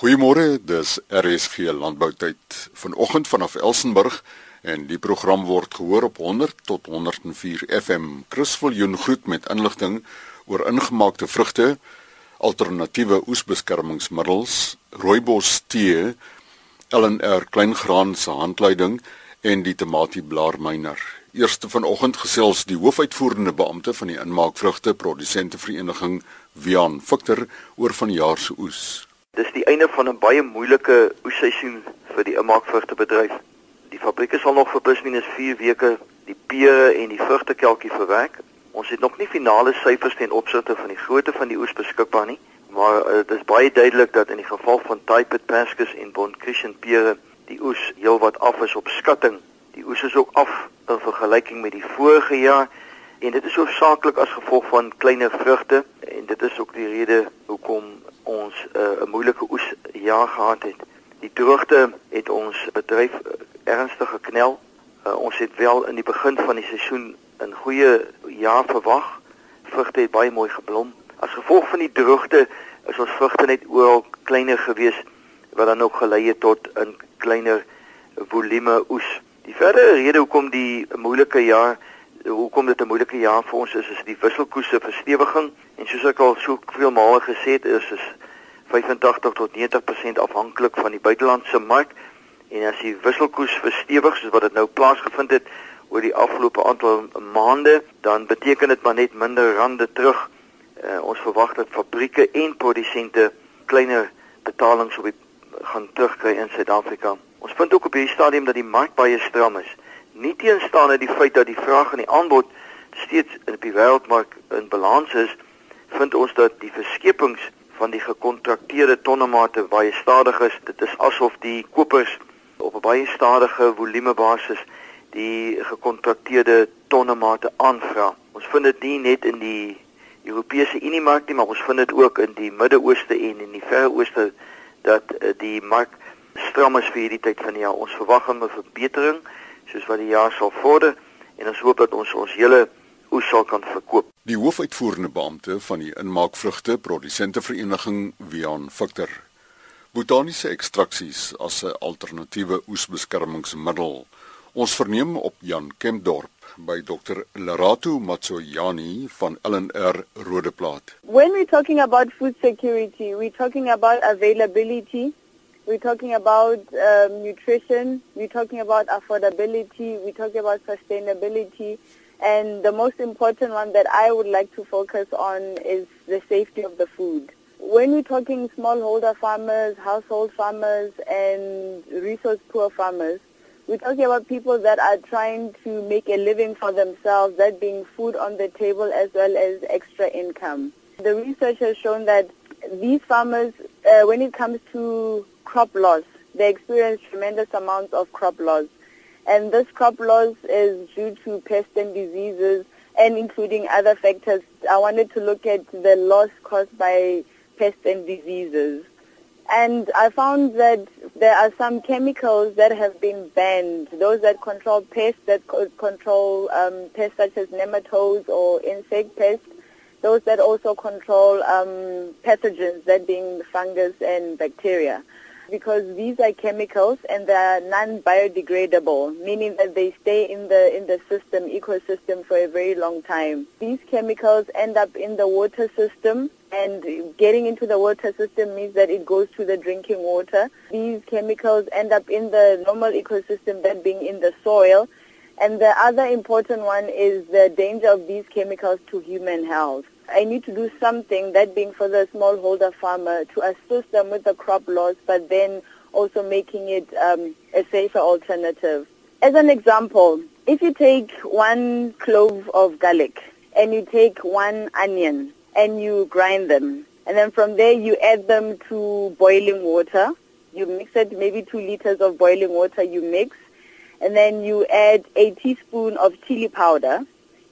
Goeiemôre, dis RSG Landboutyd. Vanoggend vanaf Elsenburg en die program word gehoor op 100 tot 104 FM. Chris Viljoen groet met inligting oor ingemaakte vrugte, alternatiewe oesbeskermingsmiddels, rooibos tee, LNR kleingraan se handleiding en die tamatie blaarmyner. Eerste vanoggend gesels die hoofuitvoerende beampte van die inmaakvrugte produsente vereniging Wian Victor oor vanjaar se oes. Dis die einde van 'n baie moeilike oesseisoen vir die inmaakvrugtebedryf. Die fabrieke sal nog vir plus minus 4 weke die pere en die vrugtekelkie verwerk. Ons het nog nie finale syfers ten opsigte van die grootte van die oes beskikbaar nie, maar dit is baie duidelik dat in die geval van Typet Perskus en Bon Christian pere die oes heelwat af is op skatting. Die oes is ook af in vergelyking met die vorige jaar en dit is hoofsaaklik as gevolg van kleiner vrugte en dit is ook die rede hoekom ons uh, 'n uh, moeilike oesjaar gehad het. Die droogte het ons bedryf uh, ernstig geknel. Uh, ons het wel in die begin van die seisoen 'n goeie jaar verwag. Vrugte het baie mooi geblom. As gevolg van die droogte is ons vrugte net oral kleiner gewees wat dan ook gelei het tot 'n kleiner volume oes. Die verdere rede hoekom die moeilike jaar hoekom dit 'n moeilike jaar vir ons is is die wisselkoerse verstewiging en soos ek al soveel male gesê het is is 85 tot 90% afhanklik van die buitelandse mark en as die wisselkoers verstewig soos wat dit nou plaasgevind het oor die afgelope aantal maande dan beteken dit maar net minder rande terug. Uh, ons verwag dat fabrieke en produsente kleiner betalings op die gaan terugkry in Suid-Afrika. Ons vind ook op hierdie stadium dat die mark baie stram is. Nie teenstaande die feit dat die vraag en die aanbod steeds in die wêreldmark in balans is, vind ons dat die verskepings van die gekontrakteerde tonnemate baie stadig is. Dit is asof die kopers op 'n baie stadige volume basis die gekontrakteerde tonnemate aanvra. Ons vind dit nie net in die Europese Unie mark nie, maar ons vind dit ook in die Midde-Ooste en in die Verre Ooste dat uh, die mark stram is vir hierdie tyd van die jaar. Ons verwag 'n verbetering soos wat die jaar sal vorder en ons hoop dat ons ons hele oes sal kan verkoop. Die hoofuitvoerende beampte van die inmaakvrugte produsente vereniging Wian Victor botaniese ekstraksies as 'n alternatiewe oesbeskermingsmiddel. Ons verneem op Jan Kempdorp by Dr Lerato Matsoyani van LNR Rodeplaat. When we talking about food security, we talking about availability We're talking about um, nutrition, we're talking about affordability, we're talking about sustainability, and the most important one that I would like to focus on is the safety of the food. When we're talking smallholder farmers, household farmers, and resource poor farmers, we're talking about people that are trying to make a living for themselves, that being food on the table as well as extra income. The research has shown that these farmers, uh, when it comes to crop loss. They experience tremendous amounts of crop loss. And this crop loss is due to pests and diseases and including other factors. I wanted to look at the loss caused by pests and diseases. And I found that there are some chemicals that have been banned, those that control pests, that control um, pests such as nematodes or insect pests, those that also control um, pathogens, that being fungus and bacteria because these are chemicals and they are non-biodegradable, meaning that they stay in the in the system, ecosystem for a very long time. These chemicals end up in the water system and getting into the water system means that it goes to the drinking water. These chemicals end up in the normal ecosystem, that being in the soil. And the other important one is the danger of these chemicals to human health. I need to do something, that being for the smallholder farmer, to assist them with the crop loss, but then also making it um, a safer alternative. As an example, if you take one clove of garlic and you take one onion and you grind them, and then from there you add them to boiling water, you mix it, maybe two liters of boiling water you mix, and then you add a teaspoon of chili powder,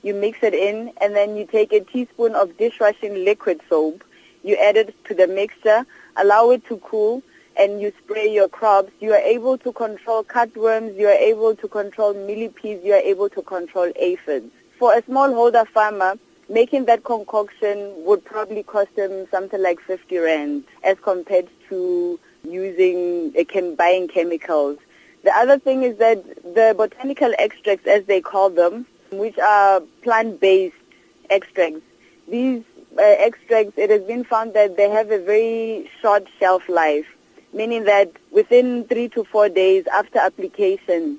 you mix it in, and then you take a teaspoon of dishwashing liquid soap, you add it to the mixture, allow it to cool, and you spray your crops, you are able to control cutworms, you are able to control millipedes, you are able to control aphids. For a smallholder farmer, making that concoction would probably cost them something like 50 rand as compared to using uh, chem- buying chemicals. The other thing is that the botanical extracts, as they call them, which are plant-based extracts, these uh, extracts, it has been found that they have a very short shelf life, meaning that within three to four days after application,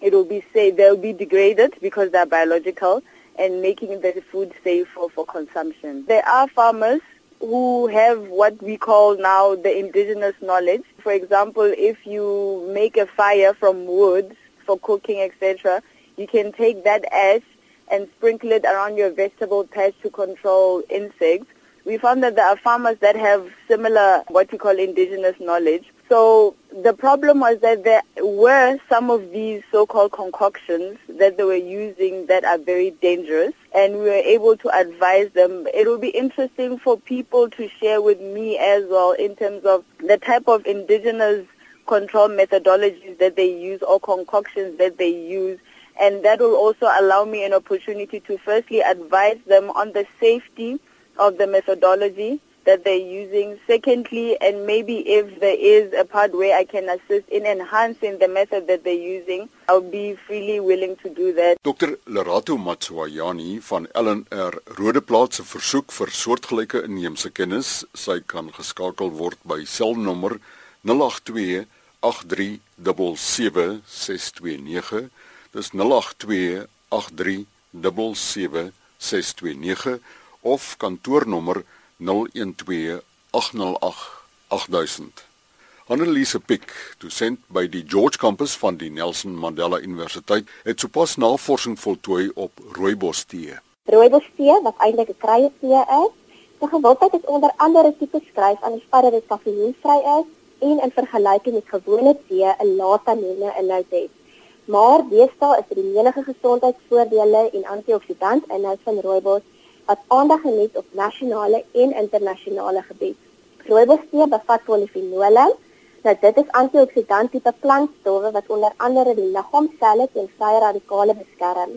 it will be say they'll be degraded because they're biological and making the food safe for, for consumption. There are farmers who have what we call now the indigenous knowledge. For example, if you make a fire from wood for cooking, etc., you can take that ash and sprinkle it around your vegetable patch to control insects. We found that there are farmers that have similar what we call indigenous knowledge. So the problem was that there were some of these so-called concoctions that they were using that are very dangerous and we were able to advise them. It will be interesting for people to share with me as well in terms of the type of indigenous control methodologies that they use or concoctions that they use and that will also allow me an opportunity to firstly advise them on the safety of the methodology that they're using. Secondly, and maybe if there is a part where I can assist in enhancing the method that they're using, I'll be freely willing to do that. Dr. Lerato Matswayani van LNR Rodeplaas se versoek vir soortgelyke inheemse kennis, sy kan geskakel word by selnommer 082 8377629. Dis 082 8377629 of kantoornommer 082 Annelise Pick, dosent by die George Campus van die Nelson Mandela Universiteit, het sopas navorsing voltooi op rooibostee. Rooibostee wat eintlik 'n kruietee is, se gewildheid is onder andere tipe skryf aan die dat dit kafeïnvry is en in vergelyking met gewone tee 'n lae tannine inhoud het. Maar deesdae is die menige gesondheidsvoordele en antioksidant inhoud van rooibos wat aandag geniet op nasionale en internasionale gebied. Rooibostee bevat polifenole. Nou dit is antioksidantiese tipe plantstowwe wat onder andere die liggaamselle teen vrye radikale beskerm.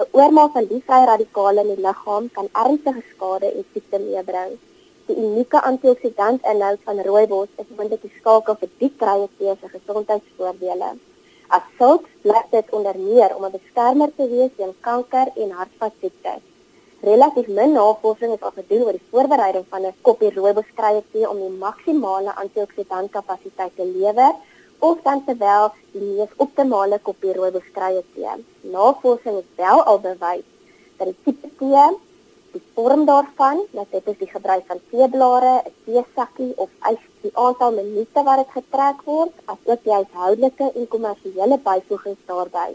Die oormaak van die vrye radikale in die liggaam kan ernstige skade en siekte meebring. Die unieke antioksidant inhoud van rooibos is moontlik die skakel vir die krye se gesondheidsvoordele. As sulks blyk dit onder meer om 'n beskermer te wees teen kanker en hartvaskiektes relatief min navorsing is al gedoen oor die voorbereiding van 'n koppie rooiboskrye tee om die maksimale antioksidant kapasiteit te lewer of dan terwyl die mees optimale koppie rooiboskrye tee. Navorsing het wel al bewys dat die tipe tee, die vorm daarvan, dat dit is die gebruik van teeblare, 'n teesakkie of ys, die aantal minute wat dit getrek word, asook die huishoudelike en kommersiële byvoegings daarbey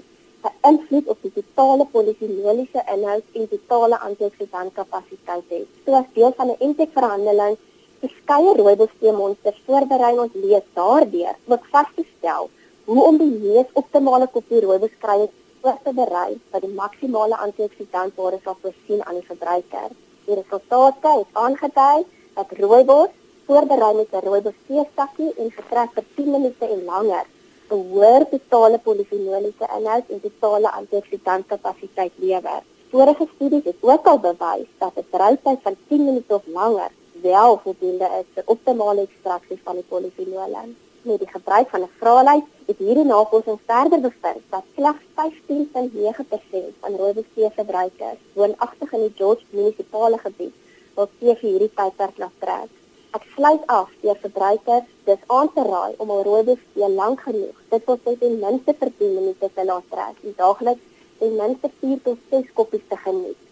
'n invloed op die totale polifenoliese inhoud en totale antioksidant kapasiteit het. So as deel van 'n intekverhandeling verskeie rooibossteemonsters voorberei ons lees daardeur om vas te stel hoe om die mees optimale kopie rooiboskrye voor te berei wat die maksimale antioksidantwaarde sal voorsien aan die verbruiker. Die resultate het aangedui dat rooibos voorberei met 'n rooibossteesakkie en vertrek vir 10 minute en langer behoor totale polifenoliese inhoud en totale antioksidant kapasiteit lewer. Vorige studies het ook al bewys dat 'n broutyd van 10 minute of langer wel voldoende is vir optimale ekstraksie van die polifenole. Met die gebruik van 'n vraelys het hierdie navorsing verder bevind dat slegs 15.9% van rooibostee verbruikers woonagtig in die George munisipale gebied wil tee vir hierdie tydperk laat trek. Ek sluit af deur verbruikers dis aan te raai om 'n rooibos tee lank genoeg, dit wil sê ten minste vir 10 minute te laat trek en daagliks ten minste 4 tot 6 koppies te geniet.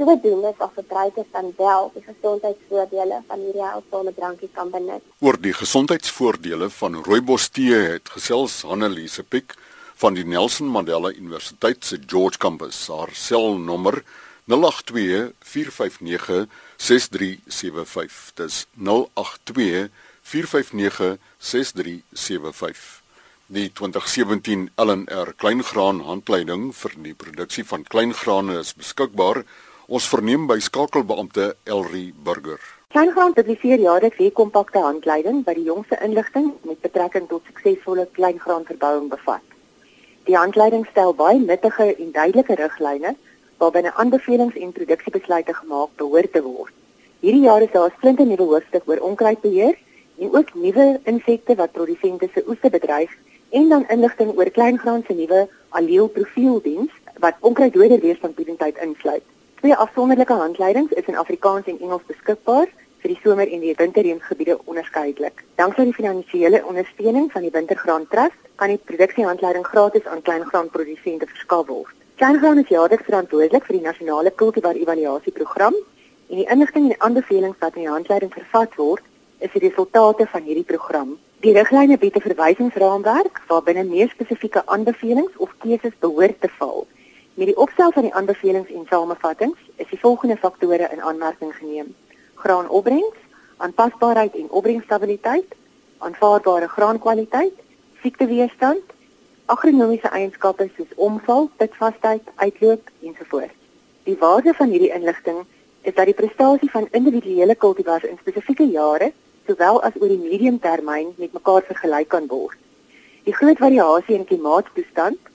Sodoende sal verbruikers dan wel die gesondheidsvoordele van hierdie alkoliese drankie kan benut. Oor die gesondheidsvoordele van rooibos tee het gesels Hannelise Pick van die Nelson Mandela Universiteit se George Campus. Haar selnommer 082 459 6375. Dis 082 459 6375. Die 2017 LNR kleingraan handleiding vir die produksie van kleingrane is beskikbaar. Ons verneem by skakelbeampte Elri Burger. Kleingraan publiseer jaarliks 'n kompakte handleiding wat die jongste inligting met betrekking tot suksesvolle kleingraanverbouing bevat. Die handleiding stel baie nuttige en duidelike riglyne waarbinne aanbevelings en produksiebesluite gemaak behoort te word. Hierdie jaar is daar 'n splinte nuwe hoofstuk oor onkruidbeheer en ook nuwe insekte wat produsente se oeste bedreig en dan inligting oor kleingraan se nuwe alleel profieldiens wat onkruiddoder weerstandbiedendheid insluit. Twee afsonderlike handleidings is in Afrikaans en Engels beskikbaar vir die somer en die winterreensgebiede onderskeidelik. Danksy die finansiële ondersteuning van die Wintergraan Trust kan die produksiehandleiding gratis aan kleingraanprodusente verskaf word. Kleingraan is jaarliks verantwoordelik vir die nasionale kultivar evaluasieprogram en die inligting en aanbevelings wat in die handleiding vervat word, is die resultate van hierdie program. Die riglyne bied 'n verwysingsraamwerk waarbinne meer spesifieke aanbevelings of keuses behoort te val. Met die opstel van die aanbevelings en samevattings is die volgende faktore in aanmerking geneem: graanopbrengs, aanpasbaarheid en opbrengstabiliteit, aanvaarbare graankwaliteit, siekteweerstand, agronomiese eienskappe soos omval, pitvasheid, uitloop ensovoorts. Die waarde van hierdie inligting is dat die prestasie van individuele kultivars in spesifieke jare sowel as oor die mediumtermyn met mekaar vergelyk kan word. Die groot variasie in klimaatstoestand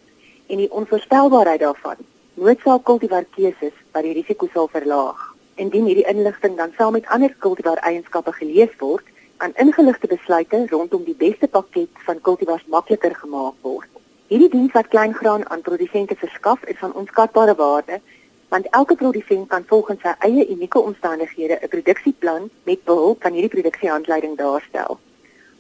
en die onvoorspelbaarheid daarvan noodsaak kultivar keuses wat die risiko sal verlaag. Indien hierdie inligting dan saam met ander kultivar eienskappe gelees word, kan ingeligte besluite rondom die beste pakket van kultivars makliker gemaak word. Hierdie diens wat kleingraan aan produsente verskaf is van onskatbare waarde want elke produsent kan volgens sy eie unieke omstandighede 'n produksieplan met behulp van hierdie produksiehandleiding daarstel.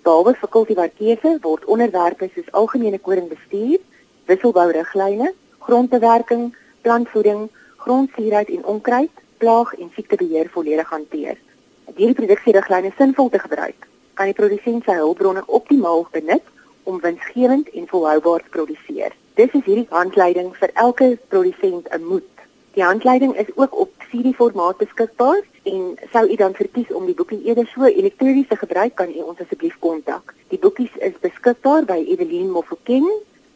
Behalwe vir kultivarkeuse word onderwerpe soos algemene koringbestuur, wisselbouriglyne, grondbewerking, plantvoeding, grondsuurheid en onkruid, plaag en siektebeheer volledig hanteer. Om hierdie produksieriglyne sinvol te gebruik, kan die produsent sy hulpbronne optimaal benut om winsgewend en volhoubaar te produseer. Dis is hierdie handleiding vir elke produsent 'n moed Die handleiding is ook op CD-formaat beskikbaar en sou u dan verkies om die boekie eerder so elektronies te gebruik kan u ons asseblief kontak. Die boekies is beskikbaar by Evelyn Mofokeng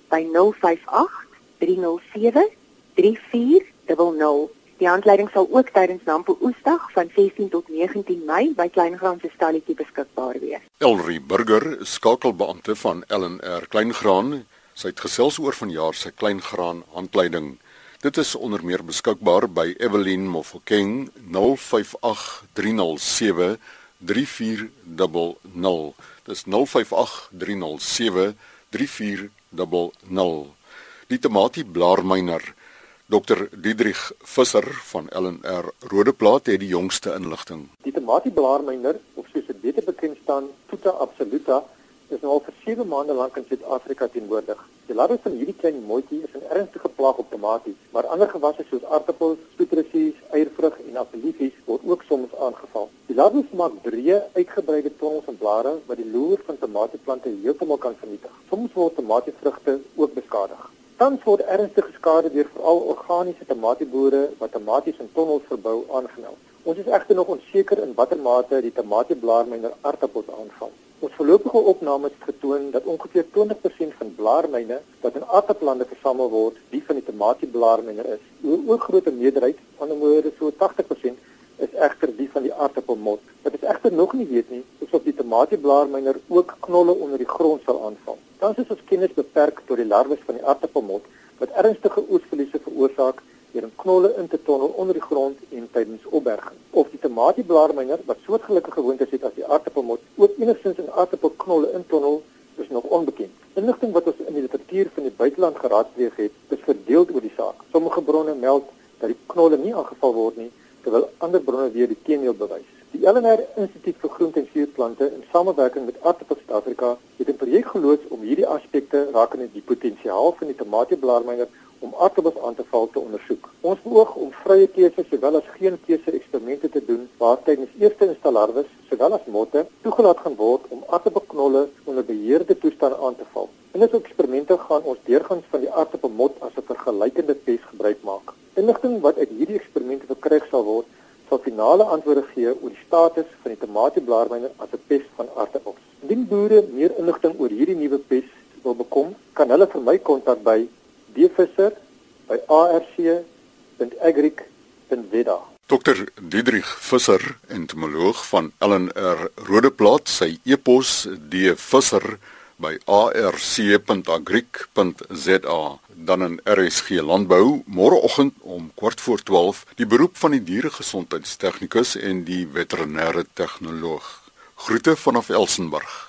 by 058 307 3400. Die handleiding sal ook tydens Nampo Oesdag van 16 tot 19 Mei by Kleingraan se stalletjie beskikbaar wees. Elri Burger, skakelbeampte van LNR Kleingraan, sy het gesels oor vanjaar se Kleingraan handleiding. Dit is onder meer beskikbaar by Evelyn Mofokeng 0583073400. Dis 0583073400. Die tematie blaarmyner Dr Diedrich Visser van LNR Rodeplaat het die jongste inligting. Die tematie blaarmyner of soos dit beter bekend staan, Tuta absoluta is nou al vir 7 maande lank in Suid-Afrika teenwoordig. Die larwe van hierdie klein moetjie is 'n ernstige plaag op tomaties, maar ander gewasse soos aartappels, sitrusieë, eiervrug en appeliefies word ook soms aangeval. Die larwe maak breë, uitgebreide tongels en blare wat die loer van tomatieplante heeltemal kan vernietig. Soms word tomatievrugte ook beskadig. Tans word ernstige skade deur veral organiese tomatieboere wat tomaties in tonnels verbou aangemeld. Ons is egter nog onseker in watter mate die tomatieblaarmyner aartappels aanval. Ons voorlopige opnames het getoon dat ongeveer 20% van blaarmyne wat in aardappellande versamel word, die van die tomatieblaarmyne is. 'n Oorgrootste meerderheid, aan die ander so 80%, is egter die van die aardappelmot. Wat ons egter nog nie weet nie, is of die tomatieblaarmyne ook knolle onder die grond sal aanval. Tans is ons kennis beperk tot die larwes van die aardappelmot wat ernstige oesverliese veroorsaak deur 'n knolle in te tonnel onder die grond en tydens opberging. Of die tomatieblaarmyner wat soortgelyke gewoontes het as die aardappelmot ook enigstens in aardappelknolle intonnel is nog onbekend. Inligting wat ons in die literatuur van die buiteland geraadpleeg het, is verdeeld oor die saak. Sommige bronne meld dat die knolle nie aangeval word nie, terwyl ander bronne weer die teenoor bewys. Die LNR Instituut vir Groente en Suurplante in samewerking met Aardappel Suid-Afrika het 'n projek geloods om hierdie aspekte rakende die potensiaal van die tomatieblaarmyner om aardappels aan te val te ondersoek. Ons beoog om vrye keuse sowel as geen keuse eksperimente te doen waar tydens eerste installarwes sowel as motte toegelaat gaan word om aardappelknolle onder beheerde toestande aan te val. In ons eksperimente gaan ons deurgangs van die aardappelmot as 'n vergelykende pes gebruik maak. Inligting wat uit hierdie eksperimente verkry sal word, sal finale antwoorde gee oor die status van die tomatieblaarmyne as 'n pes van aardappels. Indien boere meer inligting oor hierdie nuwe pes wil bekom, kan hulle vir my kontak by dvisser by arc.agric.weda. Dr Diedrich Visser, entomoloog van LNR Rodeplaat, sy e-pos dvisser by arc.agric.za dan in RSG Landbou môreoggend om kwart voor 12 die beroep van die dieregesondheidstegnikus en die veterinêre tegnoloog Groete vanaf Elsenburg.